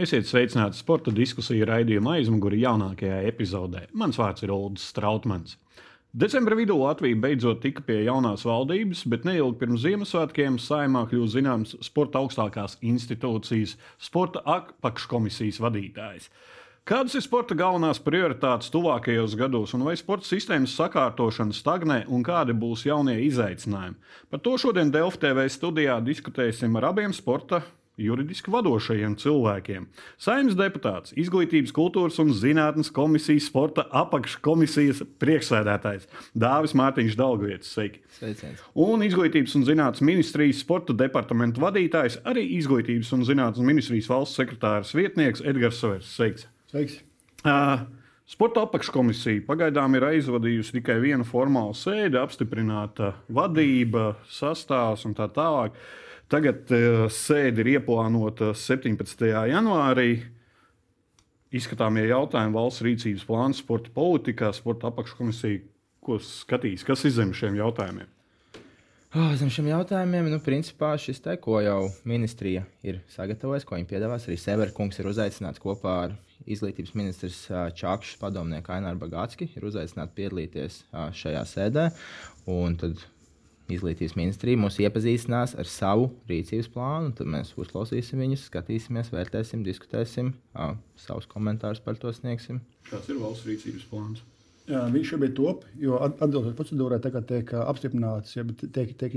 Esiet sveicināti sporta diskusiju raidījuma aizmugurē jaunākajā epizodē. Mans vārds ir Ulrichs Strautmans. Decembra vidū Latvija beidzot tika pie jaunās valdības, bet neilgi pirms Ziemassvētkiem saimā kļuva zināms sporta augstākās institūcijas, sporta apakškomisijas vadītājs. Kādas ir sporta galvenās prioritātes tuvākajos gados, un vai sporta sistēmas sakārtošana stagnē, un kādi būs jaunie izaicinājumi? Par to šodien Delfa TV studijā diskutēsim ar abiem sporta juridiski vadošajiem cilvēkiem. Saimnes deputāts, Izglītības, kultūras un zinātnes komisijas sporta apakškomisijas priekšsēdētājs Dāvis Mārtiņš Dalgvietis. Sveiki! Sveiciens. Un Izglītības un zinātnes ministrijas sporta departamenta vadītājs, arī Izglītības un zinātnes ministrijas valsts sekretārs vietnieks Edgars Savers. Sveiks! Sveiks! Uh, Sporta apakškomisija pagaidām ir aizvadījusi tikai vienu formālu sēdi, apstiprināta vadība, sastāvs un tā tālāk. Tagad uh, sēde ir ieplānota 17. janvārī. Izskatāmie jautājumi valsts rīcības plāns, sporta politikā, sporta apakškomisija. Ko skatīs, kas izzem šiem jautājumiem? Oh, zem šiem jautājumiem, nu, principā šis te, ko jau ministrija ir sagatavojusi, ko viņi piedāvās, arī Severkungs ir uzaicināts kopā ar izglītības ministrs Čakšs padomnieku Aināru Bagātski, ir uzaicināts piedalīties šajā sēdē. Un tad izglītības ministrija mūs iepazīstinās ar savu rīcības plānu. Tad mēs uzklausīsim viņus, skatīsimies, vērtēsim, diskutēsim, uh, savus komentārus par to sniegsim. Kāds ir valsts rīcības plāns? Jā, viņš šobrīd top, jo atbildot procedūrai, tagad tiek apstiprināts, ja tiek, tiek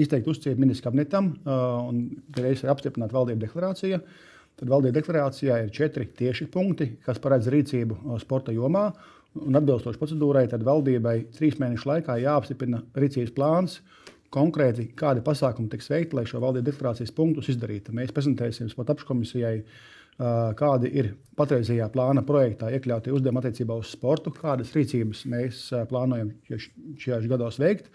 izteikti uzticība ministrs kabinetam, un reiz ir apstiprināta valdību deklarācija. Tad valdību deklarācijā ir četri tieši punkti, kas paredz rīcību sporta jomā. Un atbilstoši procedūrai, tad valdībai trīs mēnešu laikā jāapstiprina rīcības plāns, konkrēti kādi pasākumi tiks veikti, lai šo valdības deklarācijas punktus izdarītu. Mēs prezentēsim sporta apškomisijai, kādi ir patreizajā plāna projektā iekļautie uzdevumi attiecībā uz sportu, kādas rīcības mēs plānojam šajos gados veikt.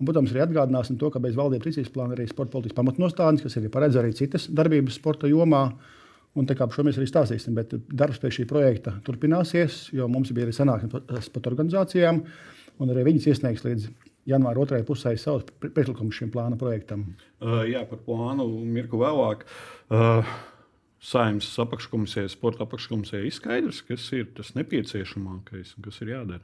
Un, protams, arī atgādināsim to, ka bez valdības rīcības plāna arī sporta politikas pamatnostādnes, kas ir paredz arī citas darbības sporta jomā. Un tā kā par šo mēs arī stāstīsim, bet darbs pie šī projekta turpināsies, jo mums bija arī sanāksme pat organizācijām, un arī viņas iesniegs līdz janvāra otrajai pusē savus priekšlikumus šim plāna projektam. Uh, jā, par plānu mirku vēlāk. Uh, Saimnes apakškomisijai, sporta apakškomisijai ir skaidrs, kas ir tas nepieciešamākais un kas ir jādara.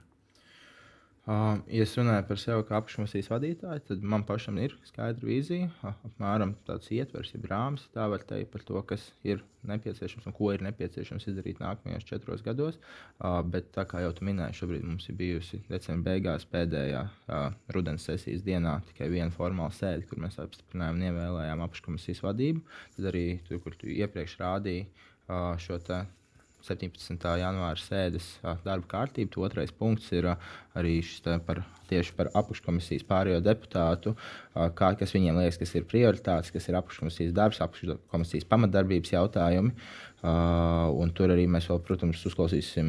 Uh, ja es runāju par sevi kā apakšmasīs vadītāju, tad man pašam ir skaidra vīzija, apmēram tāds ietvers, ja rāmis, tā var teikt par to, kas ir nepieciešams un ko ir nepieciešams izdarīt nākamajos četros gados. Uh, bet, tā kā jau tu minēji, šobrīd mums ir bijusi decembra beigās pēdējā uh, rudens sesijas dienā tikai viena formāla sēde, kur mēs apstiprinājām un ievēlējām apakškomisijas vadību. Tad arī tur, kur tu iepriekš rādīji uh, šo te 17. janvāra sēdes darba kārtību. Otrais punkts ir arī par, tieši par apakškomisijas pārējo deputātu, kā, kas viņiem liekas, kas ir prioritātes, kas ir apakškomisijas darbs, apakškomisijas pamatdarbības jautājumi. Uh, un tur arī mēs vēl, protams, uzklausīsim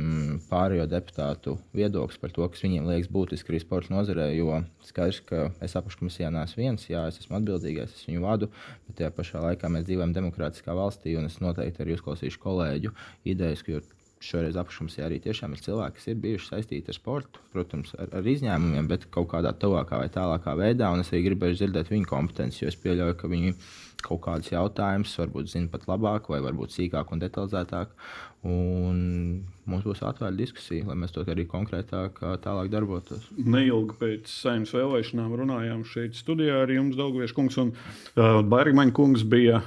pārējo deputātu viedokli par to, kas viņiem liekas būtiski arī sporta nozarē. Jo skaidrs, ka es apakškomisijā neesmu viens, jā, es esmu atbildīgais, es viņu vadu, bet tajā pašā laikā mēs dzīvojam demokrātiskā valstī, un es noteikti arī uzklausīšu kolēģu idejas, jo šoreiz apakškomisijā arī tiešām ir cilvēki, kas ir bijuši saistīti ar sportu, protams, ar, ar izņēmumiem, bet kaut kādā tuvākā vai tālākā veidā. Es arī gribēju dzirdēt viņu kompetenci, jo es pieļauju, ka viņi kaut kādus jautājumus varbūt zina pat labāk, vai varbūt sīkāk un detalizētāk. Un mums būs atvērta diskusija, lai mēs to arī konkrētāk tālāk darbotos. Neilgi pēc saimnes vēlēšanām runājām šeit studijā ar jums, Daugviešu kungs un uh, Bairgmaņa kungs bija.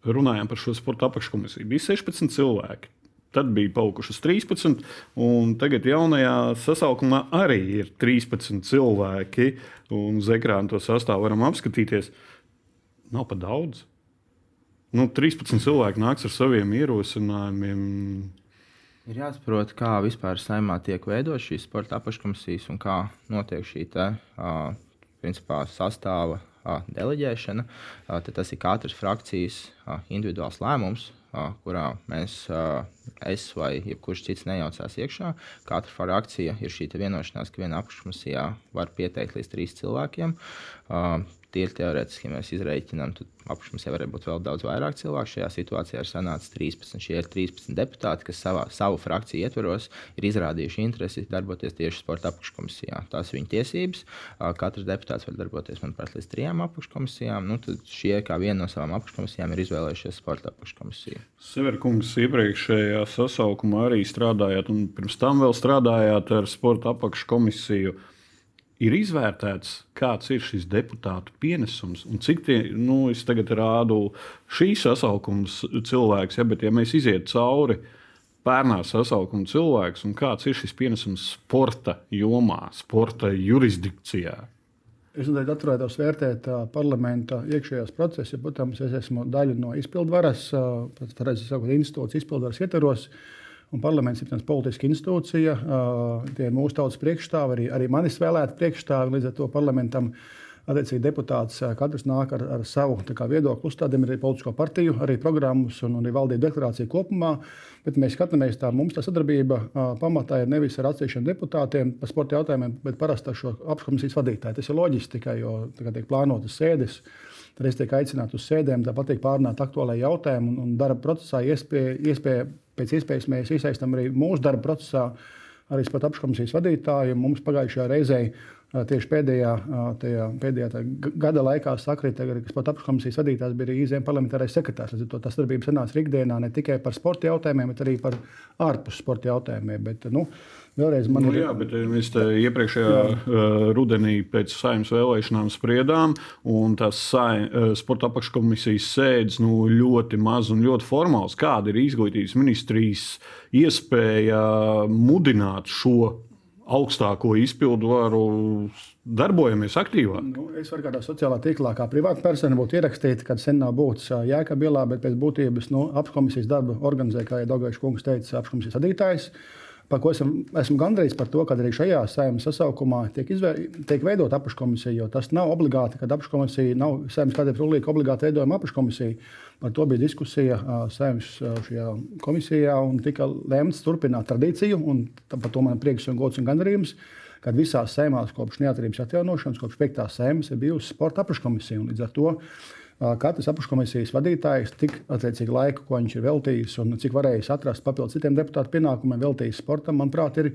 Runājām par šo sporta apakškomisiju. Bija 16 cilvēki. Tad bija palikušas 13, un tagad jaunajā sasaukumā arī ir 13 cilvēki. Uz ekrāna to sastāvu varam apskatīties. Nav pa daudz. Nu, 13 cilvēki nāks ar saviem ierosinājumiem. Ir jāsaprot, kā vispār saimā tiek veidotas šīs sporta apakškomisijas un kā notiek šī te, uh, principā, sastāva uh, deleģēšana. Uh, tas ir katras frakcijas uh, individuāls lēmums kurā mēs, es vai jebkurš cits nejaucās iekšā. Katra frakcija ir šī vienošanās, ka vienā apakšmasijā var pieteikt līdz trīs cilvēkiem. Tīri teorētiski, mēs izreikinām, tad apakšmisē varētu būt vēl daudz vairāk cilvēku. Šajā situācijā ir sanācis 13. Šie ir 13 deputāti, kas savā, savu frakciju ietvaros ir izrādījuši interesi darboties tieši sporta apakškomisijā. Tās ir viņu tiesības. Katrs deputāts var darboties, manuprāt, līdz trijām apakškomisijām. Nu, tad šie, kā viena no savām apakškomisijām, ir izvēlējušies sporta apakškomisiju. Severkungs iepriekšējā sasaukumā arī strādājāt, un pirms tam vēl strādājāt ar sporta apakškomisiju. Ir izvērtēts, kāds ir šis deputātu pienesums un cik tie, nu, es tagad rādu šī sasaukuma cilvēks, ja, bet ja mēs iziet cauri pērnā sasaukuma cilvēks un kāds ir šis pienesums sporta jomā, sporta jurisdikcijā. Es noteikti atturētos vērtēt uh, parlamenta iekšējās procesus. Ja, protams, es esmu daļa no izpildvaras, uh, pēc tam sakot, institūcijas izpildvaras ietvaros. Un parlaments ir politiska institūcija, tie ir mūsu tautas priekšstāvi, arī, arī manis vēlēti priekšstāvi. Līdz ar to parlamentam attiecīgi deputāts katrs nāk ar, ar savu kā, viedokli, uzstādījumu, arī politisko partiju, arī programmas un arī valdību deklarāciju kopumā. Bet mēs skatāmies, tā mums tā sadarbība pamatā ir nevis ar atsevišķiem deputātiem par sporta jautājumiem, bet parasti ar šo apakškomisijas vadītāju. Tas ir loģiski tikai, jo tiek plānotas sēdes. Es tiek aicināts uz sēdēm, tāpat tiek pārunāti aktuālajie jautājumi. Un, un darba procesā iespēja, iespēja, pēc iespējas mēs iesaistām arī mūsu darba procesā, arī sporta apakškomisijas vadītāju. Mums pagājušajā reizē Tieši pēdējā, tajā, pēdējā gada laikā sakrita, ka pat apakškomisijas vadītājs bija arī īzēm parlamentārais sekretārs. Līdz ar to tas darbības sanāca ikdienā ne tikai par sporta jautājumiem, bet arī par ārpus sporta jautājumiem. Bet, nu, Vēlreiz man nu, ir. Jā, bet mēs iepriekšējā jā. rudenī pēc saimnes vēlēšanām spriedām, un tās saim, sporta apakškomisijas sēdes nu, ļoti maz un ļoti formāls. Kāda ir izglītības ministrijas iespēja mudināt šo augstāko izpildu varu darbojamies aktīvāk. Nu, es varu kādā sociālā tīklā, kā privāta persona, būt ierakstīta, kad sen nav būtis jēkabilā, bet pēc būtības nu, apkomisijas darbu organizē, kā jau Dogaišs kungs teica, apkomisijas vadītājs. Par ko esam, esmu gandrīz par to, ka arī šajā saimnes sasaukumā tiek, izvēr, tiek veidota apakškomisija, jo tas nav obligāti, ka apakškomisija nav saimnes kādreiz rulīga obligāti veidojama apakškomisija. Par to bija diskusija saimnes komisijā un tika lemts turpināt tradīciju. Par to man prieks un gods un gandarījums. Kad visās sēmās kopš neatkarības atjaunošanas, kopš 5. sēmas, ir bijusi sporta apakškomisija. Līdz ar to katrs apakškomisijas vadītājs tik attiecīgi laiku, ko viņš ir veltījis un cik varējis atrast papildus citiem deputātu pienākumiem, veltījis sportam, manuprāt, ir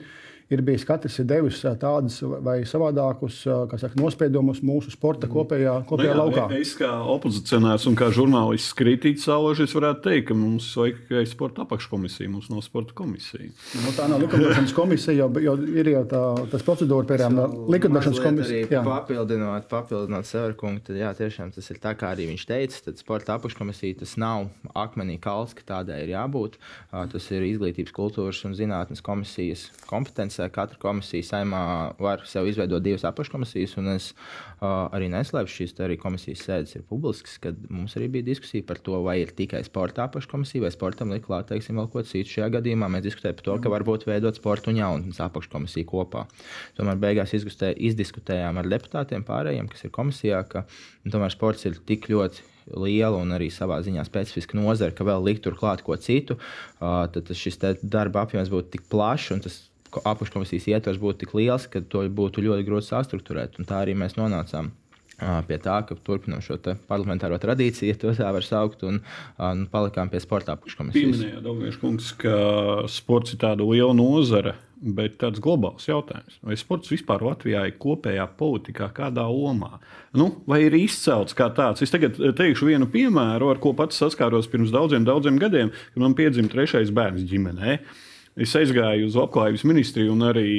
ir bijis katrs ir devis tādus vai savādākus saka, nospiedumus mūsu sporta kopējā, kopējā nu, jā, laukā. Es kā opozicionārs un kā žurnālists kritiķis sauloši varētu teikt, ka mums vajag tikai sporta apakškomisija, mums nav sporta komisija. Nu, tā nav likumdošanas komisija, jo, jo ir jau tā, tas procedūra, piemēram, likumdošanas komisija. Papildinot, papildinot Severkungu, tad jā, tiešām tas ir tā, kā arī viņš teica, tad sporta apakškomisija tas nav akmenī kalns, ka tādai ir jābūt. Tas ir izglītības, kultūras un zinātnes komisijas kompetence komisija, katra komisija saimā var sev izveidot divas apakškomisijas, un es uh, arī neslēpšu, šīs arī komisijas sēdes ir publiskas, kad mums arī bija diskusija par to, vai ir tikai sporta apakškomisija, vai sportam likt klāt, teiksim, vēl ko citu. Šajā gadījumā mēs diskutējām par to, ka varbūt veidot sporta un jaunatnes apakškomisiju kopā. Tomēr beigās izdiskutējām ar deputātiem pārējiem, kas ir komisijā, ka tomēr sports ir tik ļoti liela un arī savā ziņā specifiska nozara, ka vēl likt turklāt ko citu, uh, tad šis darba apjoms būtu tik plašs un tas apakškomisijas ietvers būtu tik liels, ka to būtu ļoti grūti sastruktūrēt. Un tā arī mēs nonācām pie tā, ka turpinām šo parlamentāro tradīciju, ja tā var saukt, un, un palikām pie sporta apakškomisijas. Pieminēja Dārgājs kungs, ka sports ir tāda liela nozara, bet tāds globāls jautājums. Vai sports vispār Latvijā ir kopējā politikā, kādā lomā? Nu, vai ir izcelts kā tāds? Es tagad teikšu vienu piemēru, ar ko pats saskāros pirms daudziem, daudziem gadiem, kad man piedzima trešais bērns ģimenei. Es aizgāju uz labklājības ministriju un arī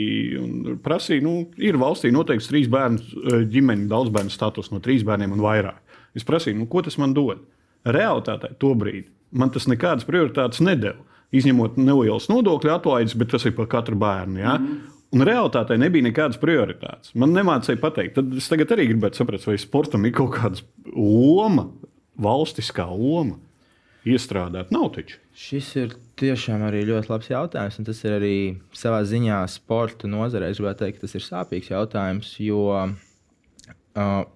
un prasīju, nu, ir valstī noteikts trīs bērnu eh, ģimeņu, daudz bērnu status no trīs bērniem un vairāk. Es prasīju, nu, ko tas man dod? Realtātē to brīdi man tas nekādas prioritātes nedēļa. Izņemot nelielas nodokļu atlaides, bet tas ir par katru bērnu. Ja? Mm. Un realitātē nebija nekādas prioritātes. Man nemācīja pateikt, tad es tagad arī gribētu saprast, vai sportam ir kaut kāda loma, valstiskā loma iestrādāt. Nav taču. Šis ir tiešām arī ļoti labs jautājums. Tas ir arī savā ziņā sporta nozarē. Es gribētu teikt, tas ir sāpīgs jautājums, jo uh,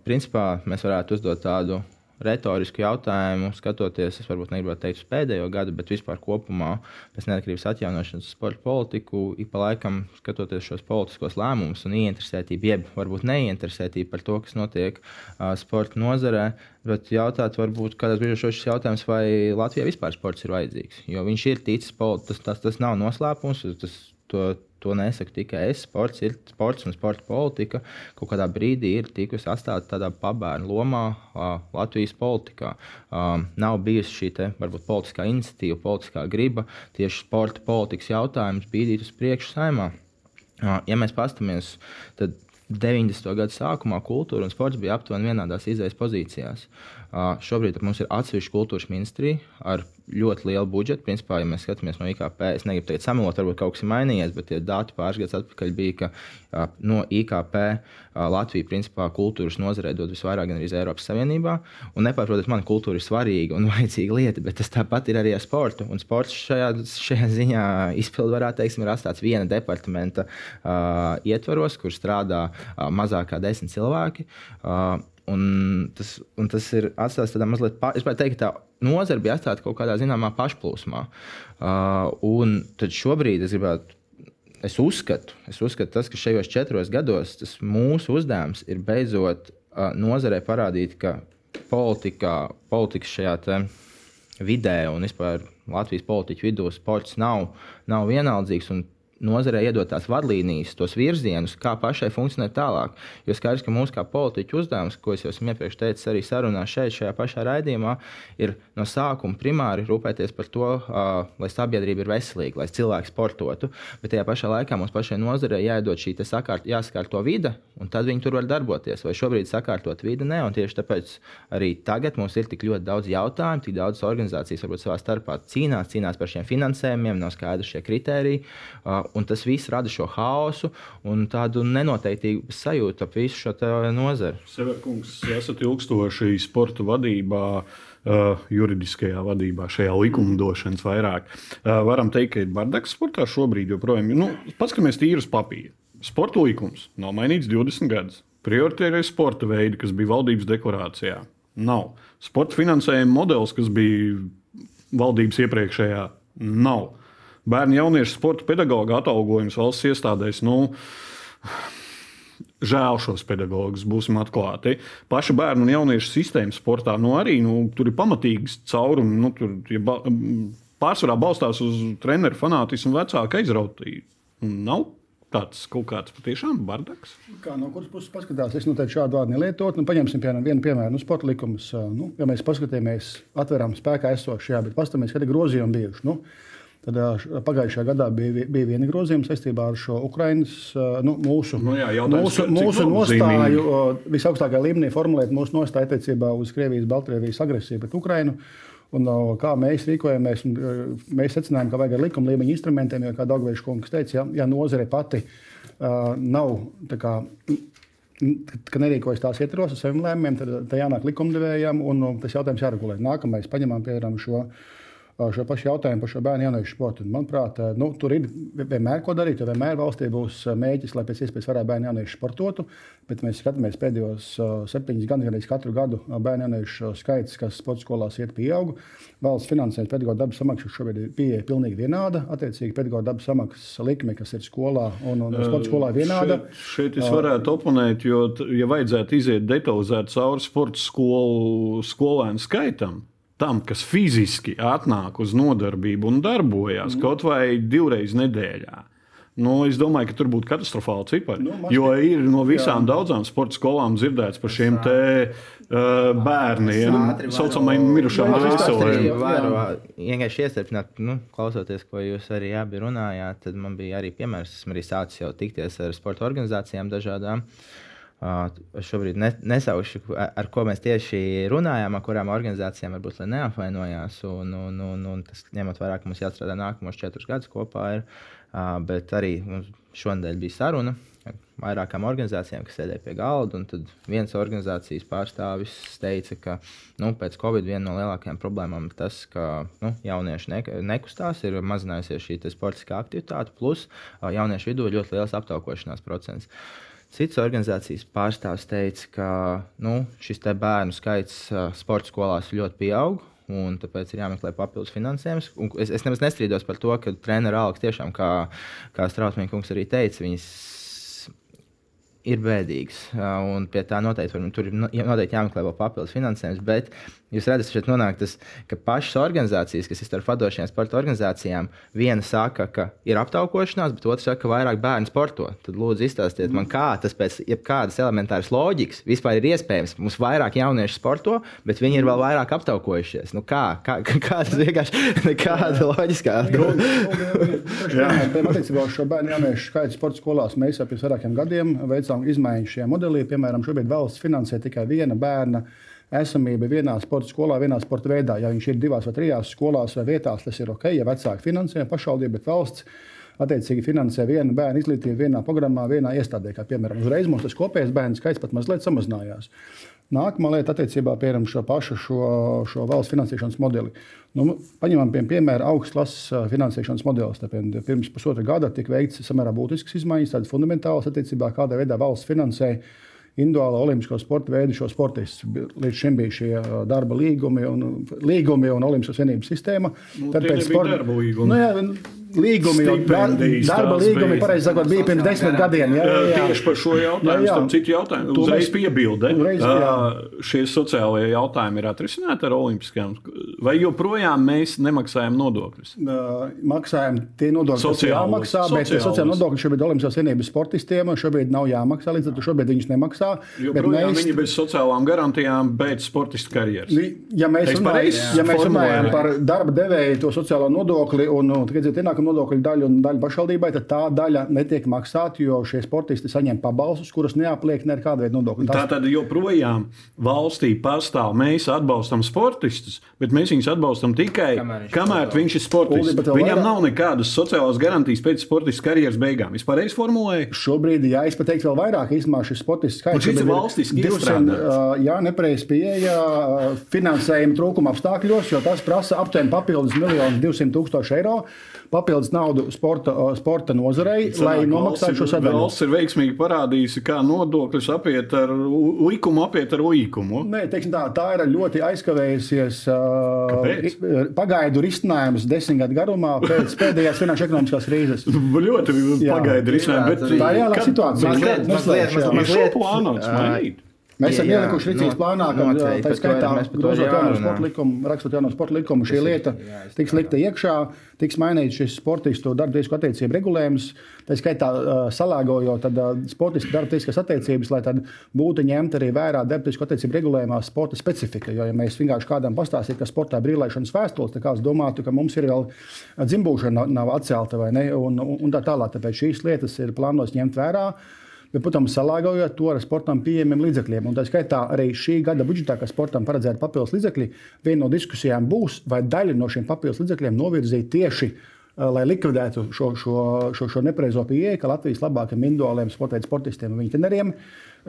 principā mēs varētu uzdot tādu retorisku jautājumu, skatoties, es varbūt negribētu teikt uz pēdējo gadu, bet vispār kopumā pēc neatkarības atjaunošanas sporta politiku, ik pa laikam skatoties šos politiskos lēmumus un ieinteresētību, jeb varbūt neinteresētību par to, kas notiek uh, sporta nozarē. Bet jautāt, varbūt kādās brīžos šis jautājums, vai Latvijā vispār sports ir vajadzīgs. Jo viņš ir ticis, tas, tas, tas nav noslēpums, tas, to, to nesaku tikai es. Sports ir sports un sporta politika. Kaut kādā brīdī ir tikusi atstāta tādā pabērnu lomā uh, Latvijas politikā. Um, nav bijusi šī te, varbūt politiskā iniciatīva, politiskā griba tieši sporta politikas jautājumus bīdīt uz priekšu saimā. Uh, ja mēs paskatāmies, tad 90. gada sākumā kultūra un sports bija aptuveni vienādās izējas pozīcijās. Šobrīd mums ir atsevišķa kultūras ministrija ar ļoti lielu budžetu. Principā, ja mēs skatāmies no IKP, es negribu teikt, samalot, varbūt kaut kas ir mainījies, bet tie dati pāris gadus atpakaļ bija, ka no IKP Latvija principā kultūras nozarē dod visvairāk gan arī Eiropas Savienībā. Un nepārprotiet, man kultūra ir svarīga un vajadzīga lieta, bet tas tāpat ir arī ar sportu. Un sports šajā, šajā ziņā izpildvarā, teiksim, ir atstāts viena departamenta uh, ietvaros, kur strādā uh, mazāk kā desmit cilvēki. Uh, Un tas, un tas ir atstājis tādā mazliet, pa, es gribētu teikt, tā nozara bija atstāta kaut kādā zināmā pašplūsmā. Uh, un tad šobrīd es gribētu. Es uzskatu, es uzskatu tas, ka šajos četros gados mūsu uzdevums ir beidzot uh, nozarē parādīt, ka politikā, politikas šajā vidē un vispār Latvijas politiķu vidū sports nav, nav vienaldzīgs. Un nozarē iedot tās vadlīnijas, tos virzienus, kā pašai funkcionēt tālāk. Jo skaidrs, ka mūsu kā politiķu uzdevums, ko es jau esmu iepriekš teicis arī sarunā šeit, šajā pašā raidījumā, ir no sākuma primāri rūpēties par to, uh, lai sabiedrība ir veselīga, lai cilvēki sportotu. Bet tajā pašā laikā mums pašai nozarei jāiedod šī sakārt, jāsakārto vide, un tad viņi tur var darboties. Vai šobrīd sakārtot vide, ne. Un tieši tāpēc arī tagad mums ir tik ļoti daudz jautājumu, tik daudz organizācijas varbūt savā starpā cīnās, cīnās par šiem finansējumiem, nav skaidrs šie kriteriji. Uh, un tas viss rada šo haosu un tādu nenoteiktību sajūtu ap visu šo nozari. Severkungs, esat ilgstoši sporta vadībā. Uh, juridiskajā vadībā, šajā likumdošanas vairāk. Uh, varam teikt, ka ir bardaks sportā šobrīd joprojām. Nu, Paskatāmies tīri uz papīra. Sporta likums nav mainīts 20 gadus. Prioritārie sporta veidi, kas bija valdības deklarācijā, nav. Sporta finansējuma modelis, kas bija valdības iepriekšējā, nav bērnu jauniešu sporta pedagoģa atalgojums valsts iestādēs. Nu, Žēl šos pedagogus, būsim atklāti. Paša bērnu un jauniešu sistēma sportā nu, arī nu, tur ir pamatīgs caurums. Nu, tur ja ba pārsvarā balstās uz treneru fanātismu vecāku aizrautību. Nav tāds kaut kāds patiešām bardaks. Kā no kuras puses paskatās, es noteikti šādu vārdu nelietotu. Nu, paņemsim piemēram, vienu piemēru, nu, sporta likumus. Nu, ja mēs paskatāmies, atveram spēkā esošajā, bet paskatāmies, kādi grozījumi bijuši. Nu, Tad pagājušajā gadā bija, bija viena grozījuma saistībā ar šo Ukraiņas, nu, mūsu, nu jā, mūsu, mūsu nostāju, visaugstākajā līmenī formulēt mūsu nostāju attiecībā uz Krievijas, Baltkrievijas agresiju pret Ukraiņu. Un, kā mēs rīkojamies, mēs secinājām, ka vajag ar likuma līmeņa instrumentiem, jo, kā Dārgājs kungs teica, ja, ja nozare pati uh, nav kā, ka nerīkojas tās ietvaros ar saviem lēmumiem, tad, tad jānāk likumdevējiem un tas jautājums jāregulē. Nākamais, paņemam piemēram šo šo pašu jautājumu par šo bērnu jauniešu sportu. Un, manuprāt, nu, tur ir vienmēr ko darīt. Vienmēr valstī būs mēģis, lai pēc iespējas vairāk bērnu jauniešu sportotu. Bet mēs skatāmies pēdējos septiņus gadus, gan arī katru gadu bērnu jauniešu skaits, kas sporta skolās iet pieaug. Valsts finansējums pedagoģa dabas samaksas šobrīd ir pieeja pilnīgi vienāda. Attiecīgi, pedagoģa dabas samaksas likme, kas ir skolā un, un sporta skolā, ir vienāda. Šeit, šeit es varētu oponēt, jo, ja vajadzētu iziet detalizēt cauri sporta skolu skolēnu skaitam, tam, kas fiziski atnāk uz nodarbību un darbojas mm. kaut vai divreiz nedēļā. Nu, es domāju, ka tur būtu katastrofāli cipari. Nu, jo ir no visām jā. daudzām sporta skolām dzirdēts par šiem te, uh, bērniem, tā saucamajiem mirušām dvēselēm. Vienkārši iestrādāt, nu, klausoties, ko jūs arī abi runājāt, tad man bija arī piemērs. Esmu arī sācis jau tikties ar sporta organizācijām dažādām. Uh, Es šobrīd ne, nesaušu, ar ko mēs tieši runājām, ar kurām organizācijām varbūt neapvainojās. Un, un, un, un tas ņemot vērā, ka mums jāstrādā nākamos četrus gadus kopā. Ir, bet arī šonadēļ bija saruna ar vairākām organizācijām, kas sēdēja pie galda. Tad viens organizācijas pārstāvis teica, ka nu, pēc Covid viena no lielākajām problēmām ir tas, ka nu, jaunieši ne, nekustās, ir mazinājusies šī sportiskā aktivitāte, plus jauniešu vidū ir ļoti liels aptaukošanās procents. Citas organizācijas pārstāvs teica, ka nu, šis bērnu skaits sporta skolās ļoti pieaug. Un tāpēc ir jāmeklē papildus finansējums. Un es, es nemaz nestrīdos par to, ka treneru algas tiešām, kā, kā Strausmīns kungs arī teica, viņas ir bēdīgs. Un pie tā noteikti, var, tur ir noteikti jāmeklē vēl papildus finansējums. Bet Jūs redzat, šeit nonāk tas, ka pašas organizācijas, kas ir starp vadošajām sporta organizācijām, viena saka, ka ir aptaukošanās, bet otra saka, ka vairāk bērnu sporto. Tad lūdzu izstāstiet man, kā tas pēc jebkādas elementāras loģikas vispār ir iespējams. Mums vairāk jauniešu sporto, bet viņi ir vēl vairāk aptaukojušies. Nu, kā, kā, kā tas vienkārši nekāda loģiskā. Attiecībā uz šo bērnu jauniešu skaitu sporta skolās mēs jau pirms vairākiem gadiem veicām izmaiņas šajā modelī. Piemēram, šobrīd valsts finansē tikai viena bērna esamība vienā sporta skolā, vienā sporta veidā. Ja viņš ir divās vai trijās skolās vai vietās, tas ir ok. Ja vecāki finansē pašvaldība, bet valsts attiecīgi finansē vienu bērnu izglītību vienā programmā, vienā iestādē. Kā piemēram, uzreiz mums tas kopējais bērnu skaits pat mazliet samazinājās. Nākamā lieta attiecībā piemēram šo pašu šo, šo valsts finansēšanas modeli. Nu, paņemam pie piemēra augstklases finansēšanas modelis. Tāpēc pirms pusotra gada tika veikts samērā būtisks izmaiņas, tādas fundamentālas attiecībā, kādā veidā valsts finansēja individuālo olimpisko sporta veidu šo sportistu. Līdz šim bija šie darba līgumi un, līgumi un Olimpiskās vienības sistēma. Nu, Tad pēc sporta darba līguma. Nu, jā, līgumi, jau darba līgumi, pareizi sakot, bija pirms desmit gadiem. Jā, jā, jā. Tieši par šo jautājumu, jā, jā. citu jautājumu. Uzreiz piebilde. Uzreiz, uh, šie sociālajie jautājumi ir atrisināti ar olimpiskajām. Vai joprojām mēs nemaksājam nodokļus? Uh, maksājam tie nodokļi, kas jāmaksā, bet tie sociāli nodokļi šobrīd Olimpiskās vienības sportistiem šobrīd nav jāmaksā, līdz ar to šobrīd viņus nemaksā. Joprojām mēs... viņi bez sociālām garantijām beidz sportistu karjeras. Ja mēs, runāj, ja mēs runājam par darba devēju to sociālo nodokli un, un, un ienākuma nodokļu daļu un daļu pašvaldībai, tad tā daļa netiek maksāta, jo šie sportisti saņem pabalstus, kurus neapliek nekāda veida nodokļu. Tā tad joprojām valstī pastāv. Mēs atbalstam sportistus, bet mēs viņus atbalstam tikai kamēr, kamēr viņš ir sportists. Uldi, Viņam nav nekādas sociālās garantijas pēc sportista karjeras beigām. Es pareizi formulēju. Šobrīd, jā, es pat teiktu vēl vairāk, īstenībā šis sportists skaits ir valstiski 200, uh, jā, nepareiz pieeja finansējuma trūkuma apstākļos, jo tas prasa aptuveni papildus 1 200 tūkstoši eiro papildus naudu sporta, sporta nozarei, Sanāk, lai nomaksātu šo sadaļu. Valsts ir veiksmīgi parādījusi, kā nodokļus apiet ar likumu, apiet ar likumu. Nē, tā, tā ir ļoti aizkavējusies Kāpēc? pagaidu risinājums desmit gadu garumā pēc pēdējās finanšu ekonomiskās krīzes. ļoti pagaidu risinājums, bet tā ir jālāk situācija. Mazliet, mazliet, mazliet, mazliet, plānots mainīt. Mēs esam ielikuši rīcības plānā, ka tā skaitā grozot jauno sporta likumu, rakstot jauno sporta likumu, šī lieta tiks likta iekšā, tiks mainīts šis sportistu darbtiesku attiecību regulējums. Tā skaitā salāgojot sportistu darbtieskas attiecības, lai būtu ņemta arī vērā darbtiesku attiecību regulējumā sporta specifika. Jo, ja mēs vienkārši kādam pastāstītu, ka sportā brīvlaišanas vēstules, tad kāds domātu, ka mums ir vēl dzimbūšana nav atcelta vai ne, un, un tā tālāk. Tāpēc šīs lietas ir plānotas ņemt vērā bet, protams, salāgojot to ar sportam pieejamiem līdzekļiem. Un tā skaitā arī šī gada budžetā, kas sportam paredzēta papildus līdzekļi, viena no diskusijām būs, vai daļu no šiem papildus līdzekļiem novirzīt tieši. Lai likvidētu šo, šo, šo, šo nepareizo pieeju, ka Latvijas labākajiem individuāliem sporta sportistiem un viņu treneriem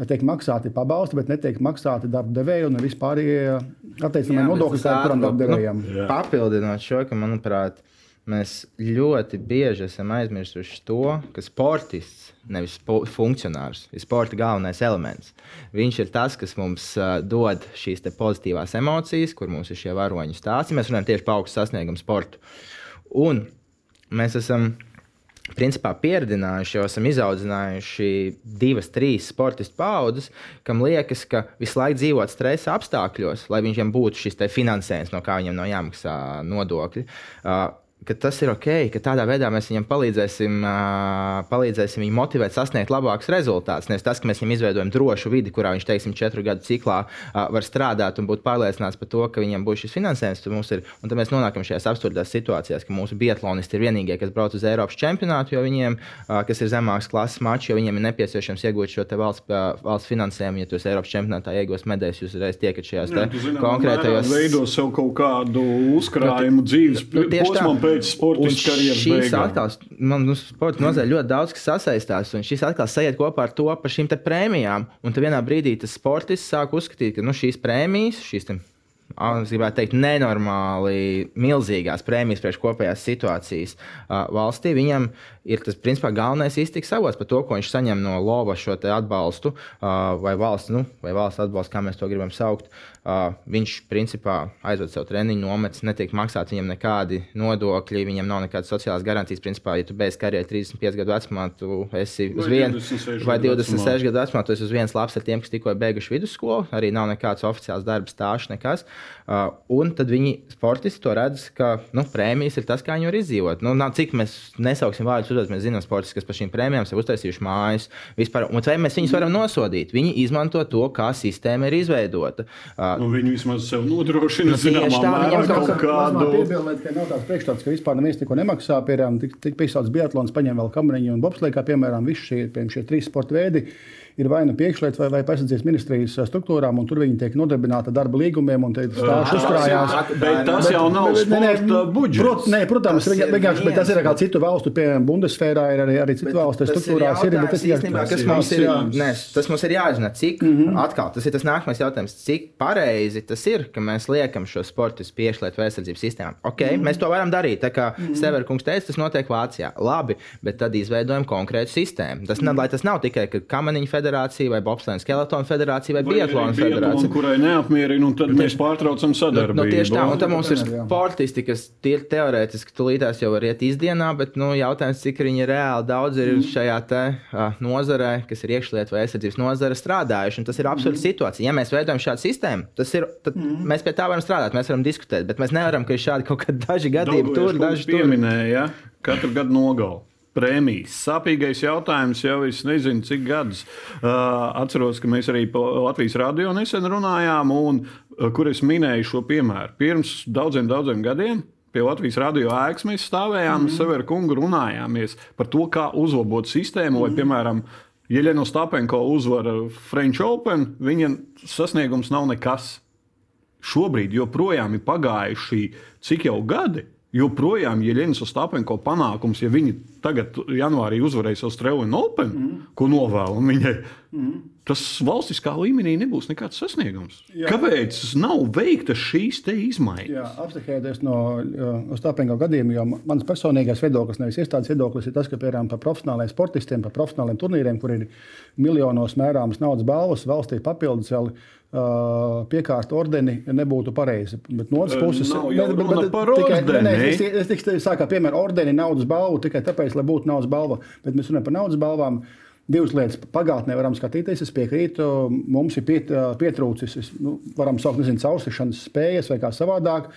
tiek maksāti pabalsti, bet netiek maksāti darba devēji un vispār attiecinājumi nodokļi kādam darba devējam. Nu, papildinot šo, ka, manuprāt, Mēs ļoti bieži esam aizmirsuši to, ka sportists, nevis funkcionārs, ir sporta galvenais elements. Viņš ir tas, kas mums uh, dod šīs pozitīvās emocijas, kur mums ir šie varoņu stāsti. Mēs runājam tieši par augstu sasniegumu sportu. Un mēs esam principā pieredzinājuši, jau esam izaudzinājuši divas, trīs sportistu paudzes, kam liekas, ka visu laiku dzīvot stresa apstākļos, lai viņiem būtu šis finansējums, no kā viņiem nav jāmaksā nodokļi. Uh, ka tas ir ok, ka tādā veidā mēs viņam palīdzēsim, palīdzēsim viņu motivēt, sasniegt labākus rezultātus. Nevis tas, ka mēs viņam izveidojam drošu vidi, kurā viņš, teiksim, četru gadu ciklā var strādāt un būt pārliecināts par to, ka viņam būs šis finansējums. Tad, ir, tad mēs nonākam šajās absurdās situācijās, ka mūsu biatlonisti ir vienīgie, kas brauc uz Eiropas čempionātu, jo viņiem, kas ir zemāks klases mačs, jo viņiem ir nepieciešams iegūt šo valsts, valsts finansējumu. Ja jūs Eiropas čempionātā iegūsiet medaļas, jūs uzreiz tiekat šajās Jā, zinām, konkrētajos veidos sev kaut kādu uzkrājumu dzīves nu, posmam pēc sporta karjeras beigām. Atkal, man nu, sporta nozarē ļoti daudz kas sasaistās, un šis atkal sajiet kopā ar to par šīm prēmijām. Un tad vienā brīdī tas sportists sāk uzskatīt, ka nu, šīs prēmijas, šīs es gribētu teikt, nenormāli milzīgās prēmijas priekš kopējās situācijas uh, valstī, viņam ir tas principā galvenais iztiks avots par to, ko viņš saņem no lova šo atbalstu uh, vai valsts, nu, vai valsts atbalstu, kā mēs to gribam saukt. Uh, viņš principā aizved savu treniņu, nomets, netiek maksāt viņam nekādi nodokļi, viņam nav nekādas sociālās garantijas. Principā, ja tu beidz karjeru 35 gadu vecumā, tu esi uz vienu vai 26 gadu vecumā, tu esi uz vienas lapas ar tiem, kas tikko beiguši vidusskolu, arī nav nekāds oficiāls darbs, stāsts, nekas. Uh, un tad viņi sportisti to redz, ka nu, prēmijas ir tas, kā viņi var izdzīvot. Nu, nav, cik mēs nesauksim vārdus, uzreiz mēs zinām, sportisti, kas par šīm prēmijām sev uztaisījuši mājas. Vispār, un vai mēs viņus varam nosodīt? Viņi izmanto to, kā sistēma ir izveidota. Uh, Nu, viņi vismaz sev nodrošina, Nu, zināmā tā, mērā, kaut kādu. Piebilēt, ka nav tāds priekšstats, ka vispār neviens neko nemaksā. Piemēram, tik, tik piesaucts biatlons, paņem vēl kameriņu un bobslēgu, kā piemēram, visi šie, piemēram, šie trīs sporta veidi. Ir vai nu piekšlietu vai, vai aizsardzības ministrijas struktūrām, un tur viņi tiek nodarbināti darba līgumiem, un stāsti uzkrājās. Bet tas jau nav sporta budžets. Prot, nē, protams, Tas ir vienkārši bet tas ir kā citu valstu, piemēram, Bundesfērā ir arī, arī citu valstu struktūrās. Ir, bet tas ir īstenībā, kas mums ir nē, tas mums ir jāzina, cik mm -hmm. atkal tas ir tas nākamais jautājums, cik pareizi tas ir, ka mēs liekam šo sportu piešķirt aizsardzības sistēmām. Ok, mm -hmm. mēs to varam darīt. Tā kā mm -hmm. Severkungs teica, tas notiek Vācijā. Labi, bet tad izveidojam konkrētu sistēmu. Tas, mm -hmm. tas nav tikai Kamaniņu federācija vai Bobslēna skeletona federācija vai, vai Biatlona federācija. kurai neapmierina, un tad mēs pārtraucam Nu, sadarbību. nu, tieši tā, un tad mums ir sportisti, kas tie teorētiski tulītās jau var iet izdienā, bet nu, jautājums, cik viņi reāli daudz ir Mhm. šajā te, uh, nozarē, kas ir iekšlietu vai aizsardzības nozare, strādājuši. un Tas ir absurds Mhm. situācija. Ja mēs veidojam šādu sistēmu, tas ir, tad mēs pie tā varam strādāt, mēs varam diskutēt, bet mēs nevaram, ka ir šādi kaut kādi daži gadījumi tur, daži tur. pieminēja, ja? katru gadu nogalu. Prēmijas. Sāpīgais jautājums jau es nezinu, cik gadus. Uh, atceros, ka mēs arī Latvijas radio nesen runājām, un uh, kur es minēju šo piemēru. Pirms daudziem, daudziem gadiem pie Latvijas radio ēkas mēs stāvējām, mm -hmm. Severu kungu runājāmies par to, kā uzlabot sistēmu, mm -hmm. vai, piemēram, Jeļena Stapenko uzvara French Open, viņa sasniegums nav nekas šobrīd joprojām ir pagājuši cik jau gadi. Joprojām, Lielijas Ostapenko panākums, ja viņi tagad, janvārī, uzvarēs Austrālijas Open, mm. ko novēlam viņai, mm. tas valstiskā līmenī nebūs nekāds sasniegums. Jā. Kāpēc nav veikta šīs izmaiņas? Jā, abstrahēties no Ostāpenko gadījuma, jo mans personīgais viedoklis, nevis iestādes viedoklis, ir tas, ka piemēram par profesionāliem sportistiem, par profesionāliem turnīriem, kur ir miljonos mērāmas naudas balvas, valstī papildus vēl piekārta ordeni nebūtu pareizi. Bet no otras puses, bet- bet- bet tikai- ordeni. nē, Es, es tikai sāku piemēram ordeni naudas balvu tikai tāpēc, lai būtu naudas balva. Bet mēs runājam par naudas balvām. Divas lietas pagātnē varam skatīties. Es piekrītu, mums ir piet, pietrūcis, es, nu, varam saukt, nezinu, caursišanas spējas vai kā savādāk.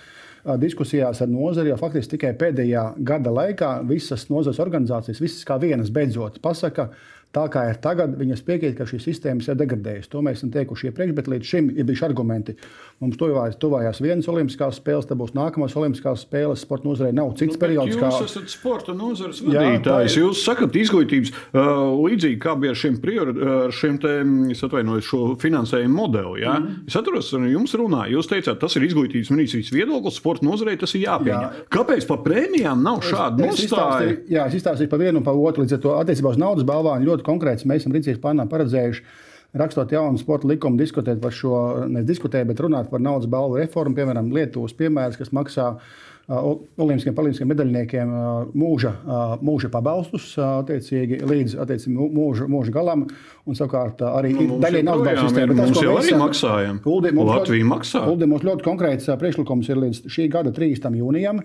Diskusijās ar nozari jau faktiski tikai pēdējā gada laikā visas nozares organizācijas, visas kā vienas beidzot pasaka, tā kā ir tagad, viņas piekrīt, ka šī sistēma ir degradējusi. To mēs esam teikuši iepriekš, bet līdz šim ir bijuši argumenti. Mums tuvājās, tuvājās vienas olimpiskās spēles, tad būs nākamās olimpiskās spēles. Sporta nozarei nav cits Nu, periods. Jūs esat sporta nozares vadītājs. Jūs sakat, izglītības uh, līdzīgi kā bija ar šiem, priori, ar šiem te, mm, atvainojos, šo finansējumu modeli. Ja? Mm. Es atceros, ar jums runāju, jūs teicāt, tas ir izglītības ministrijas viedoklis, sporta nozarei tas ir jāpieņem. Jā. Kāpēc par prēmijām nav šāda nostāja? Jā, es izstāstīju par vienu un par otru. Līdz ar to attiecībā uz naudas balvām ļoti konkrēti mēs esam rīcības plānā paredzējuši. Rakstot jaunu sporta likumu, diskutēt par šo, nevis diskutēt, bet runāt par naudas balvu reformu. Piemēram, Lietuvas piemērs, kas maksā olimpiskiem palīdzniekiem medaļniekiem mūža, mūža pabalstus attiecīgi, līdz attiecīgi, mū- mūža, mūža galam. Un savukārt arī Nu, daļai naudas balvu joprojām sistēma. ir, Bet tas, mums ko jau mēs arī maksājam. Uldi, mums Latvija ļoti- maksā. Uldi, mums ļoti konkrēts priekšlikums ir līdz šī gada 30. jūnijam.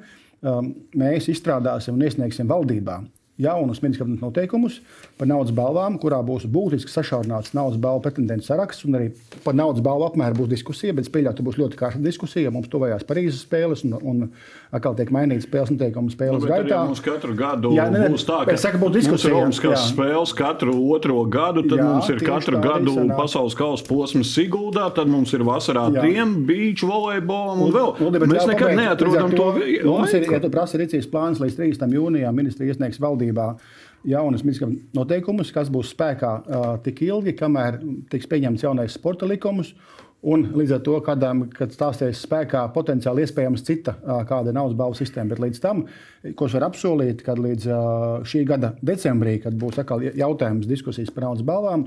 Mēs izstrādāsim un iesniegsim valdībā jaunus ministra noteikumus par naudas balvām, kurā būs būtiski sašaurināts naudas balvu pretendentu saraksts. un Arī par naudas balvu apmēru būs diskusija, bet pieļauju, ka būs ļoti karsta diskusija. Mums tuvējās Parīzes spēles un, un atkal tiek mainīts spēles noteikumi spēles Nu, gaitā. Mums katru gadu Jā, ne, ne, būs tā, ka es saku, būs mums ir diskusija, Olimpiskās jā. spēles katru otro gadu, tad Jā, mums ir katru gadu sanāk. pasaules kausa posms Siguldā, tad mums ir vasarā tiem, beach volejbolam un vēl. Bet Mēs nekad neatrodam to Mums ir, ja tu prasi rīcības plāns līdz 30. jūnijam, ministri iesniegs valdībā jaunas ministra noteikumus, kas būs spēkā uh, tik ilgi, kamēr tiks pieņemts jaunais sporta likums. Un līdz ar to, kādām, kad stāsies spēkā potenciāli iespējams cita kāda naudas balvu sistēma, bet līdz tam, ko es varu apsolīt, kad līdz šī gada decembrī, kad būs atkal jautājums, diskusijas par naudas balvām,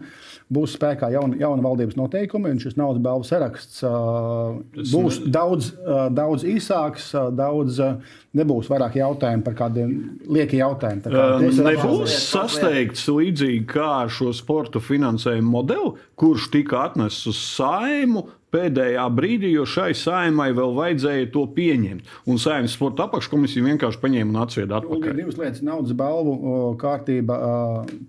būs spēkā jauna, jauna valdības noteikumi, un šis naudas balvu saraksts būs daudz, daudz īsāks, daudz nebūs vairāk jautājumu par kādiem liekiem jautājumiem. Kā, nebūs sasteigts līdzīgi kā ar šo sporta finansējumu modeli, kurš tika atnests uz saimu pēdējā brīdī, jo šai saimai vēl vajadzēja to pieņemt. Un saimnes sporta apakškomisija vienkārši paņēma un atsvieda atpakaļ. Ir divas lietas - naudas balvu kārtība.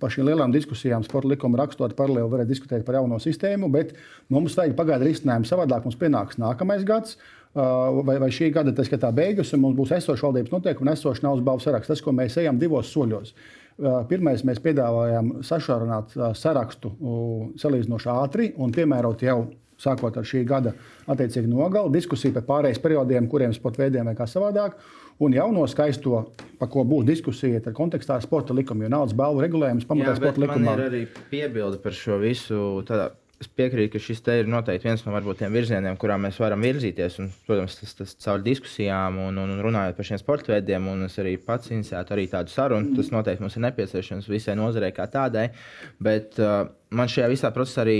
Par šīm lielām diskusijām sporta likuma rakstot paralēli varētu diskutēt par jauno sistēmu, bet mums vajag pagaidu risinājumu savādāk. Mums pienāks nākamais gads. Vai, vai šī gada tas ir beigas, un mums būs esoša valdības noteikuma un esoša naudas balvu saraksts. Tas, ko mēs ejam divos soļos. Pirmais, mēs piedāvājam sašaurināt sarakstu salīdzinoši ātri un piemērot jau sākot ar šī gada attiecīgi nogali, diskusija par pārējais periodiem, kuriem sporta veidiem vai kā savādāk. Un jauno skaisto, par ko būs diskusija, ir kontekstā ar sporta likumu. Jo naudas balvu regulējums pamatā sporta likumā. Man ir arī piebilde par šo visu. Tādā es piekrītu, ka šis ir noteikti viens no varbūt, tiem virzieniem, kurā mēs varam virzīties. Un, protams, tas, tas caur diskusijām un, un, un runājot par šiem sporta veidiem, un es arī pats inicētu arī tādu sarunu. Tas noteikti mums ir nepieciešams visai nozarei kā tādai. Bet uh, man šajā visā procesā arī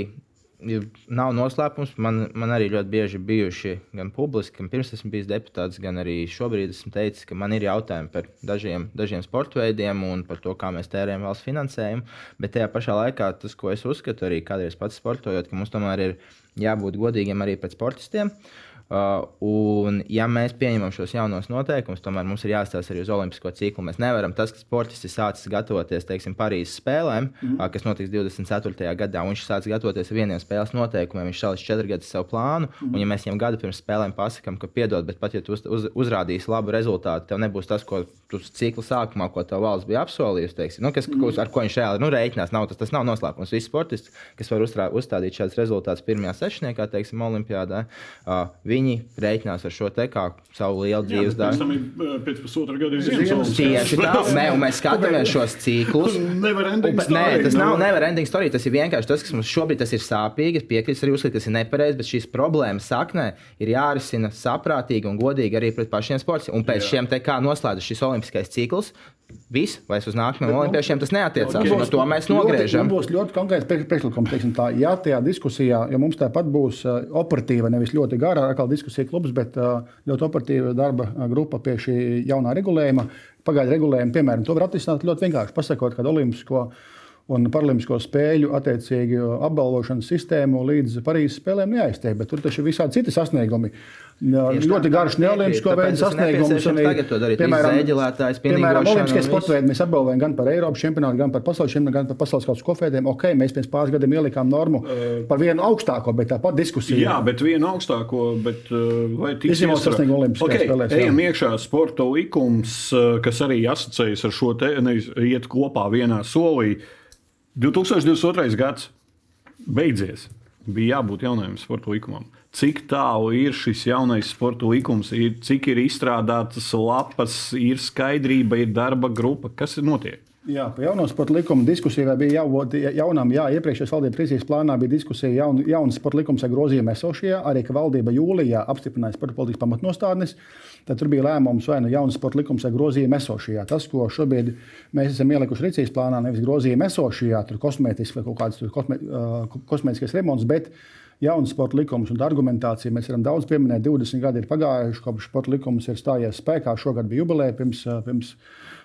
nav noslēpums. Man, man arī ļoti bieži bijuši gan publiski, gan pirms esmu bijis deputāts, gan arī šobrīd esmu teicis, ka man ir jautājumi par dažiem, dažiem sporta veidiem un par to, kā mēs tērējam valsts finansējumu. Bet tajā pašā laikā tas, ko es uzskatu, arī kādreiz pats sportojot, ka mums tomēr ir jābūt godīgiem arī pret sportistiem. Uh, Uh, un, ja mēs pieņemam šos jaunos noteikumus, tomēr mums ir jāstāsta arī uz olimpisko ciklu. Mēs nevaram, tas, ka sportists ir sācis gatavoties teiksim, Parīzes spēlēm, mm. uh, kas notiks 24. gadā, un viņš sācis gatavoties ar vieniem spēles noteikumiem, viņš šāvis četru gadus savu plānu. Mm. Un, ja mēs viņam gadu pirms spēlēm pasakām, ka piedod, bet pat ja tu uz, uz, uzrādīsi labu rezultātu, tev nebūs tas, ko tu cikla sākumā, ko tev valsts bija apsolījusi, teiksim, nu, kas, mm. ar ko viņš reāli nu, reiķinās. Nav, tas, tas nav noslēpums. Visi sportisti, kas var uzstrā, uzstādīt šādus rezultātus pirmajā sešniekā, teiksim, Olimpiādā, uh, viņi rēķinās ar šo te kā savu lielu dzīves daļu. Pēc pusotra gada ir ziemas Tieši tā, mē, un mēs skatāmies šos ciklus. Nevar ending story. Nē, tas nav nevar ending story, tas ir vienkārši tas, kas mums šobrīd tas ir sāpīgi. Es piekrītu, arī uzskatu, ka tas ir nepareizi, bet šīs problēmas saknē ir jārisina saprātīgi un godīgi arī pret pašiem sportiem. Un pēc Jā. šiem te kā noslēdzas šis olimpiskais cikls, Viss, vai uz nākamajiem olimpiešiem tas neatiecās. Okay. No to mēs nogriežam. Būs ļoti konkrēts priekšlikums. Ja tajā diskusijā, ja mums tāpat būs operatīva, nevis ļoti gara atkal diskusija klubs, bet ļoti operatīva darba grupa pie šī jaunā regulējuma, pagaidu regulējuma, piemēram, to var atrisināt ļoti vienkārši pasakot, kad Olimpisko un Paralimpisko spēļu attiecīgi apbalvošanas sistēmu līdz Parīzes spēlēm neaiztiek. Bet tur taču ir visādi citi sasniegumi. Tieši ļoti garš neolimpisko veidu sasniegums. Darīt. Piemēram, zēģelētājs, piemēram Olimpiskie sporta veidi mēs apbalvojam gan par Eiropas čempionātu, gan par pasaules čempionātu, gan par pasaules kausa kofēdiem. Ok, mēs pirms pāris gadiem ielikām normu par vienu augstāko, bet tāpat diskusija. Jā, bet vienu augstāko, bet vai tik izņemot sasniegumu Olimpiskajās okay, spēlēs. Ejam iekšā sporta likums, kas arī asociējas ar šo te, nevis iet kopā vienā solī. 2022. gads beidzies. Bija jābūt jaunajam sporta likumam. Cik tālu ir šis jaunais sporta likums, ir, cik ir izstrādātas lapas, ir skaidrība, ir darba grupa, kas ir notiek? Jā, par jauno sporta likumu diskusijai bija jābūt jaunam. Jā, iepriekšējā valdības krīzes plānā bija diskusija jaun, jaunas sporta likums ar grozījumiem esošajā. Arī ka valdība jūlijā apstiprināja sporta politikas pamatnostādnes. Tad tur bija lēmums vai nu jaunas sporta likums ar grozījumu esošajā. Tas, ko šobrīd mēs esam ielikuši rīcības plānā, nevis grozījumu esošajā, tur kosmētisks vai kaut kāds kosmē, uh, kosmētiskais remonts. Bet, jaunas sporta likumus un argumentāciju. Mēs varam daudz pieminēt. 20 gadi ir pagājuši, kopš sporta likums ir stājies spēkā. Šogad bija jubileja pirms, pirms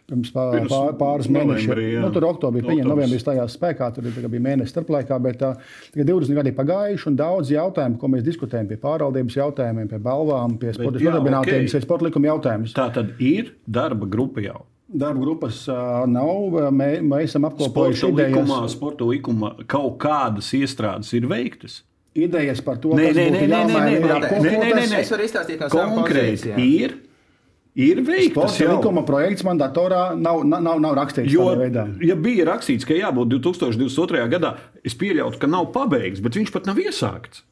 pirms pār, pār, pāris mēnešiem. Nu, tur oktobrī, pieņem, novembrī stājās spēkā, tur bija mēnesis starplaikā, bet uh, 20 gadi pagājuši un daudz jautājumu, ko mēs diskutējam pie pārvaldības jautājumiem, pie balvām, pie sporta nodarbinātības, okay. sporta likuma jautājumiem. Tā tad ir darba grupa jau. Darba grupas uh, nav. Mē, mēs esam apkopojuši sporta likumā, sporta likumā kaut kādas iestrādes ir veiktas idejas par to, nē, kas nē, būtu jāmaina. Es varu izstāstīt no konkrēti. Ir, ir veikts. Tas likuma projekts man datorā nav, nav, nav rakstīts. Jo, ja bija rakstīts, ka jābūt 2022. gadā, es pieļautu, ka nav pabeigts, bet viņš pat nav iesākts.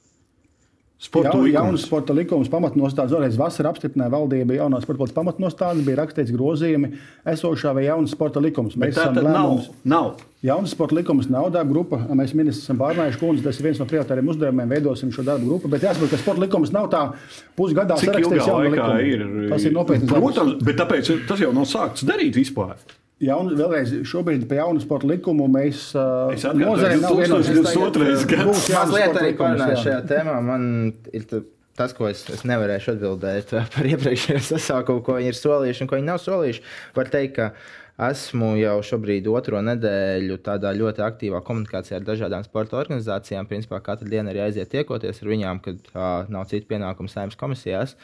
Sporta Ja, likums. jaunas sporta likums, pamatnostādes. Vēlreiz vasarā apstiprināja valdība jaunās sporta politikas pamatnostādes, bija rakstīts grozījumi esošā vai jaunas sporta likums. Bet tā tad nav. nav. Jaunas sporta likums nav darba grupa. Mēs ministrs esam pārnājuši, kundze, tas ir viens no prioritāriem uzdevumiem, veidosim šo darbu grupu. Bet jāsaprot, ka sporta likums nav tā pusgadā sarakstīts jaunu likumu. ir? Tas ir nopietns darbs. Protams, bet tāpēc tas jau nav sākts darīt vispār. Jaun, vēlreiz, šobrīd pie jaunu sporta likumu mēs uh, nozarei nav 2022. gads. Būs jauns Mazliet sporta arī parunāju jā. šajā tēmā. Man ir ta- tas, ko es, es nevarēšu atbildēt par iepriekšējo sasaukumu, ko viņi ir solījuši un ko viņi nav solījuši. Var teikt, ka esmu jau šobrīd otro nedēļu tādā ļoti aktīvā komunikācijā ar dažādām sporta organizācijām. Principā katru dienu arī aiziet tiekoties ar viņām, kad uh, nav citu pienākumu saimnes komisijās.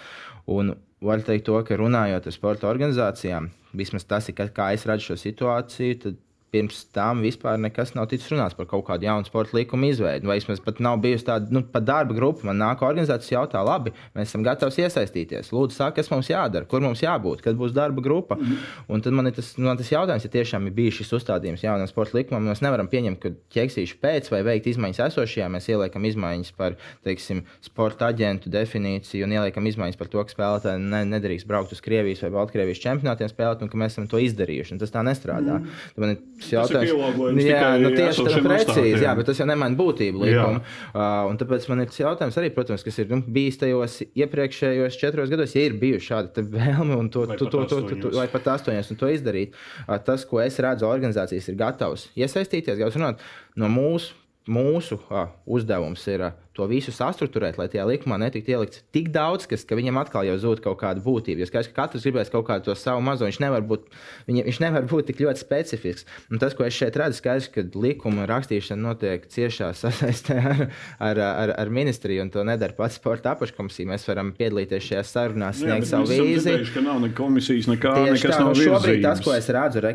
Un var teikt to, ka runājot ar sporta organizācijām, vismaz tas ir, kā- es redzu šo situāciju, tad pirms tam vispār nekas nav ticis runāts par kaut kādu jaunu sporta likumu izveidi. Vai vismaz pat nav bijusi tāda nu, darba grupa. Man nāk organizācijas jautā, labi, mēs esam gatavi iesaistīties. Lūdzu, saka, kas mums jādara, kur mums jābūt, kad būs darba grupa. Mm. Un tad man ir tas, man tas jautājums, ja tiešām ir bijis šis uzstādījums jaunam sporta likumam, mēs nevaram pieņemt, ka ķeksīšu pēc vai veikt izmaiņas esošajā. Mēs ieliekam izmaiņas par teiksim, sporta aģentu definīciju un ieliekam izmaiņas par to, ka spēlētāji ne, nedrīkst braukt uz Krievijas vai Baltkrievijas čempionātiem spēlēt, un ka mēs esam to izdarījuši. Tas tā nestrādā. Mm. Tas ir pielāgojums jā, tikai nu, tieši tā precīzi, jā, bet tas jau nemaina būtību likuma. Uh, un tāpēc man ir tas jautājums arī, protams, kas ir nu, bijis tajos iepriekšējos četros gados, ja ir bijusi šāda vēlme un to, Vai to, pat to, to, to, to, vai pat astoņos un to izdarīt. Uh, tas, ko es redzu, organizācijas ir gatavas iesaistīties, gatavas runāt no mūsu. Mūsu uh, uzdevums ir uh, to visu sastruktūrēt, lai tajā likumā netiktu ielikts tik daudz, kas, ka viņam atkal jau zūd kaut kāda būtība. Jo skaidrs, ka katrs gribēs kaut kādu to savu mazo, viņš nevar būt, viņa, viņš nevar būt tik ļoti specifisks. Un tas, ko es šeit redzu, skaidrs, ka likuma rakstīšana notiek ciešā sasaistē ar, ar, ar, ar ministriju, un to nedara pats sporta apakškomisija. Mēs varam piedalīties šajās sarunās, Jā, sniegt savu vīziju. ka nav ne komisijas, nekā, nekas tā, nav šobrīd virzības. tas, ko es redzu, ir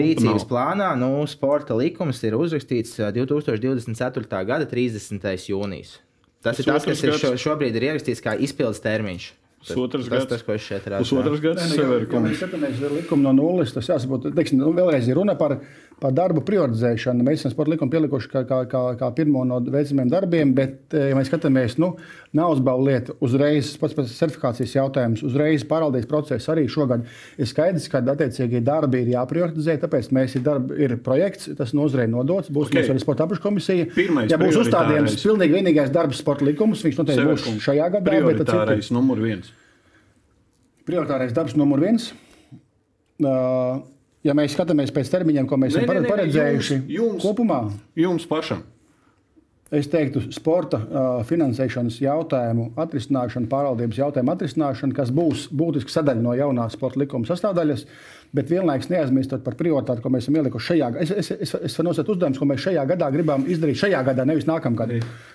rīcības nav. plānā, nu, sporta likums ir uzrakstīts ā, 2024. gada 30. jūnijas. Tas ir tas, kas ir šo, šobrīd ir ierakstīts kā izpildes termiņš. Tas, gads. tas, ko es šeit redzu. Pusotrs gads nu, sev ja- ir ja Mēs komisija. skatāmies likumu no nulles. Tas jāsaprot, teiksim, nu, vēlreiz ir runa par, par darbu prioritizēšanu. Mēs esam sporta likumu pielikuši kā, kā, kā, kā pirmo no veicamiem darbiem, bet, eh, ja mēs skatāmies, nu, balvu lietu, uzreiz pats pats certifikācijas jautājums, uzreiz pārvaldības process arī šogad ir skaidrs, ka attiecīgi darbi ir jāprioritizē. Tāpēc mēs ir, darbi, ir projekts, tas nozarei nodots, būs Ok. okay. arī sporta apakškomisija. Pirmais ja būs prioritārais. uzstādījums, pilnīgi vienīgais darbs sporta likums, viņš noteikti būs Severkungs, šajā gadā. bet tad citi- Prioritārais numur viens. Prioritārais darbs numur viens. Uh, Ja mēs skatāmies pēc termiņiem, ko mēs esam paredzējuši jums- jums. kopumā, Jums pašam. Es teiktu, sporta uh, finansēšanas jautājumu atrisināšana, pārvaldības jautājumu atrisināšana, kas būs būtiska sadaļa no jaunās sporta likuma sastāvdaļas. Bet vienlaikus neaizmirstot par prioritāti, ko mēs esam ielikuši šajā gadā. Es, es, es, es varu nosaukt uzdevumus, ko mēs šajā gadā gribam izdarīt. Šajā gadā, nevis nākamgad.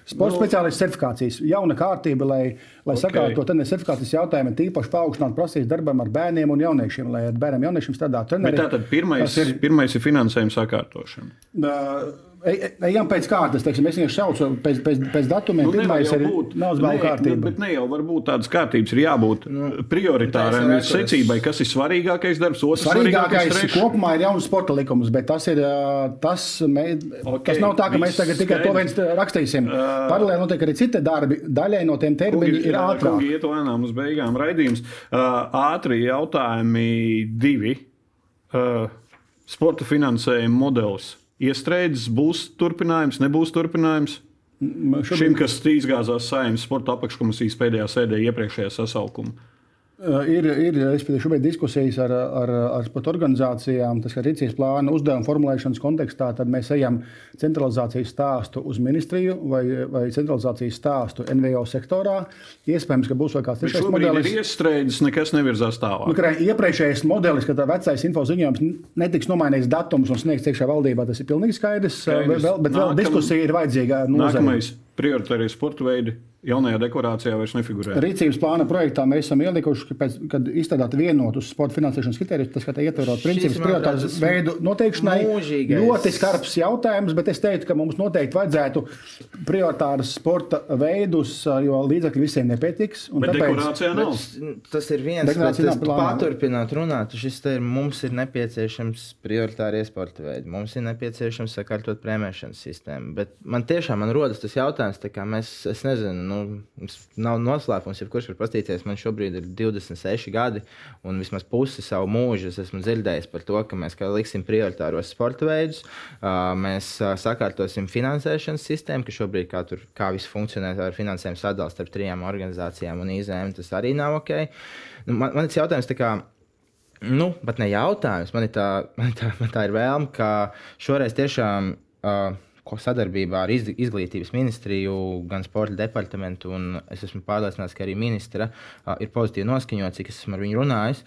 Sporta speciālists certifikācijas, jauna kārtība, lai, lai Ok. okay. sakārtotu treneru certifikācijas jautājumu, tīpaši paaugstināt prasības darbam ar bērniem un jauniešiem, lai ar bērniem un jauniešiem strādātu tātad pirmais, ir- pirmais ir finansējuma sakārtošana. Ej- Ejam pēc kārtas, teiksim, es vienkārši saucu pēc, pēc, pēc datumiem. Nu, Pirmais ir nu, kārtība. Bet ne jau var būt tādas kārtības, ir jābūt nu, redzu, es- secībai, kas ir svarīgākais darbs, Svarīgākais svarīgākais. kopumā ir jauns sporta likums, bet tas, ir, ā, tas, mē, Ok, okay, tas nav tā, ka mēs tagad tikai to skaidrs. viens rakstīsim. Paralēli notiek arī citi darbi. Daļai no tiem termiņi ir ātrāk. Iet lēnām uz beigām raidījums. Uh, ātri jautājumi divi. Uh, sporta finansējuma modelis. Iestrēdzis, būs turpinājums, nebūs turpinājums. Šobrīd, Šim, kas izgāzās saimnes sporta apakškomisijas pēdējā sēdē iepriekšējā sasaukumā. Ā, ir, ir šobrīd diskusijas ar, ar, ar sporta organizācijām, tas ir rīcības plāna uzdevuma formulēšanas kontekstā. Tad mēs ejam centralizācijas stāstu uz ministriju vai, vai centralizācijas stāstu NVO sektorā. Iespējams, ka būs vēl kāds Šobrīd modelis. ir iestrēdzis, nekas nevirzās Nu, tālāk. ka iepriekšējais modelis, ka tā vecais info ziņojums netiks nomainīts datums un sniegts iekšā valdībā, tas ir pilnīgi skaidrs. Skaidrs. Vēl, bet vēl Nākam- diskusija ir vajadzīga. nozarei. Nākamais prioritārie sporta veidi jaunajā deklarācijā vairs nefigurē. Rīcības plāna projektā mēs esam ielikuši, ka pēc, kad izstrādāt vienotus sporta finansēšanas kritērijus, tas skatā ietverot principus prioritātes veidu noteikšanai. mūžīgais- Ļoti skarbs jautājums, bet es teiktu, ka mums noteikti vajadzētu prioritārus sporta veidus, jo līdzekļi visiem nepietiks. un Bet tāpēc- deklarācijā nav. Bet, tas ir viens, bet Deklarācija tas paturpināt runāt. Šis te ir mums ir nepieciešams prioritārie sporta veidi. Mums ir nepieciešams sakārtot prēmēšanas sistēmu. Bet man tiešām man rodas tas jautājums, tā kā mēs, es nezinu, nu, nu, nav noslēpums, ja kurš var paskatīties. Man šobrīd ir 26 gadi, un vismaz pusi savu mūžu es esmu dzirdējis par to, ka mēs liksim prioritāros sporta veidus, mēs sakārtosim finansēšanas sistēmu, ka šobrīd kā, tur, kā viss funkcionē ar finansējumu sadalu starp trijām organizācijām un IZM, tas arī nav ok. Nu, man, man ir jautājums, kā, nu, pat ne jautājums, man, tā, man, tā, man tā ir vēlme, ka šoreiz tiešām. Uh, sadarbībā ar izglītības ministriju, gan sporta departamentu, un es esmu pārliecināts, ka arī ministra ir pozitīvi noskaņota, cik es esmu ar viņu runājis.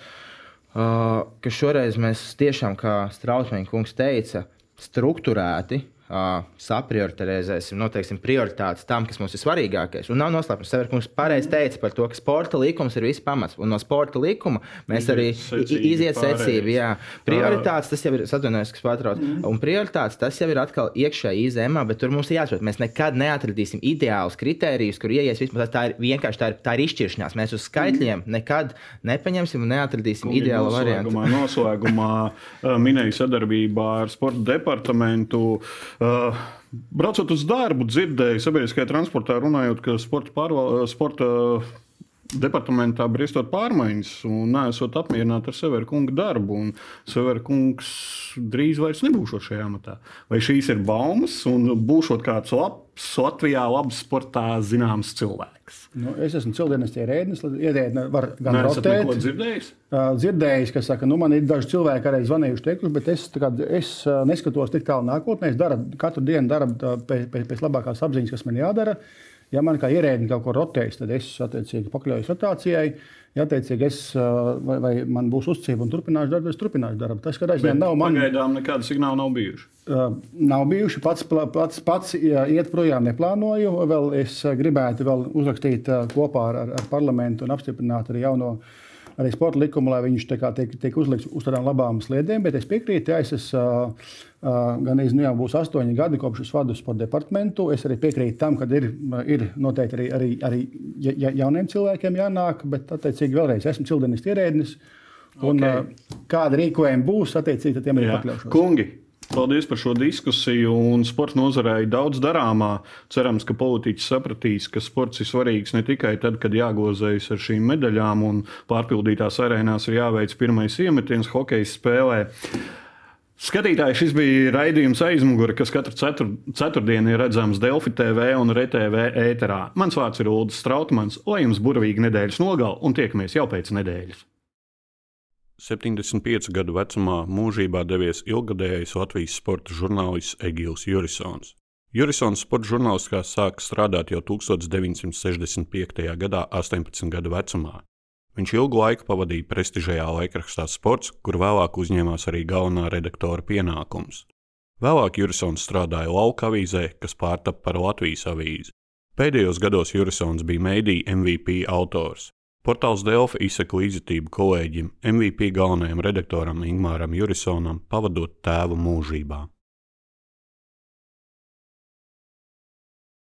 Ka šoreiz mēs tiešām, kā Strausmeņa kungs teica, struktūrēti uh, saprioritizēsim, noteiksim prioritātes tam, kas mums ir svarīgākais. Un nav noslēpums. Severkungs pareizi teica par to, ka sporta likums ir viss pamats. Un no sporta likuma mēs arī iziet secību. Jā, prioritātes tas jau ir, atvainojos, kas pārtrauc. Mm. Un prioritātes tas jau ir atkal iekšēji izēmā, bet tur mums ir jāsaprot, mēs nekad neatradīsim ideālus kritērijus, kur ieies vismaz tā ir vienkārši tā ir, tā ir izšķiršanās. Mēs uz skaitļiem mm. nekad nepaņemsim un neatradīsim Kungi ideālu variantu. Noslēgumā minēju sadarbībā ar sporta departamentu. Uh, braucot uz darbu, dzirdēju sabiedriskajā transportā, runājot, ka sporta, pārval, sporta departamentā brīstot pārmaiņas un neesot apmierināti ar Severu kungu darbu. Severu kungs drīz vairs nebūs šajā amatā. Vai šīs ir baumas un būšot kāds labs, Latvijā labs sportā zināms cilvēks? Nu, es esmu cilvēks, ierēdnis. Ierēdni var gan rotēt. dzirdējis? Uh, dzirdējis, ka saka, nu, man ir daži cilvēki arī zvanījuši, teikuši, bet es, kā, es uh, neskatos tik tālu nākotnē. Es daru, katru dienu daru pēc, pēc, pēc labākās apziņas, kas man jādara. Ja man kā ierēdnis kaut ko rotēs, tad es attiecīgi pakļaujos rotācijai. Ja attiecīgi es, vai, vai man būs uzticība un turpināšu darbu, es turpināšu darbu. Tas, ka reizēm nav man. Pagaidām nekāda signāla nav bijuši. Uh, nav bijuši. Pats, pats, pats iet projām neplānoju. Vēl es gribētu vēl uzrakstīt kopā ar, ar parlamentu un apstiprināt arī jauno arī sporta likumu, lai viņš tiek, tiek uzlikts uz tādām labām sliedēm. Bet es piekrītu, ja es esmu gan nu jau būs astoņi gadi, kopš es vadu sporta departamentu. Es arī piekrītu tam, ka ir, ir noteikti arī, arī, arī ja, jauniem cilvēkiem jānāk, bet attiecīgi vēlreiz esmu cildenis ierēdnis. Un, okay. Kāda rīkojuma būs, attiecīgi, tiem ir pakļaušos. Paldies par šo diskusiju. Sports nozarē ir daudz darāmā. Cerams, ka politiķi sapratīs, ka sports ir svarīgs ne tikai tad, kad jāgozējas ar šīm medaļām un pārpildītās arēnās ir jāveic pirmais iemetiens hokeja spēlē. Skatītāji, šis bija raidījums aizmugure, kas katru cetur, ceturtdienu ir redzams Delfi TV un RTV ēterā. Mans vārds ir Ulrichs Strautmans, lai jums burvīgi nedēļas nogala un tiekamies jau pēc nedēļas. 75 gadu vecumā mūžībā devies ilgadējais Latvijas sporta žurnālists Egils Jurisons. Jurisons sporta žurnāliskā sāka strādāt jau 1965. gadā, 18 gadu vecumā. Viņš ilgu laiku pavadīja prestižajā laikrakstā Sports, kur vēlāk uzņēmās arī galvenā redaktora pienākumus. Vēlāk Jurisons strādāja lauka avīzē, kas pārtapa par Latvijas avīzi. Pēdējos gados Jurisons bija mēdīja MVP autors. Portāls Delfa izsaka līdzjūtību kolēģim, MVP galvenajam redaktoram Ingūram Jurisonam, pavadot tēvu mūžībā.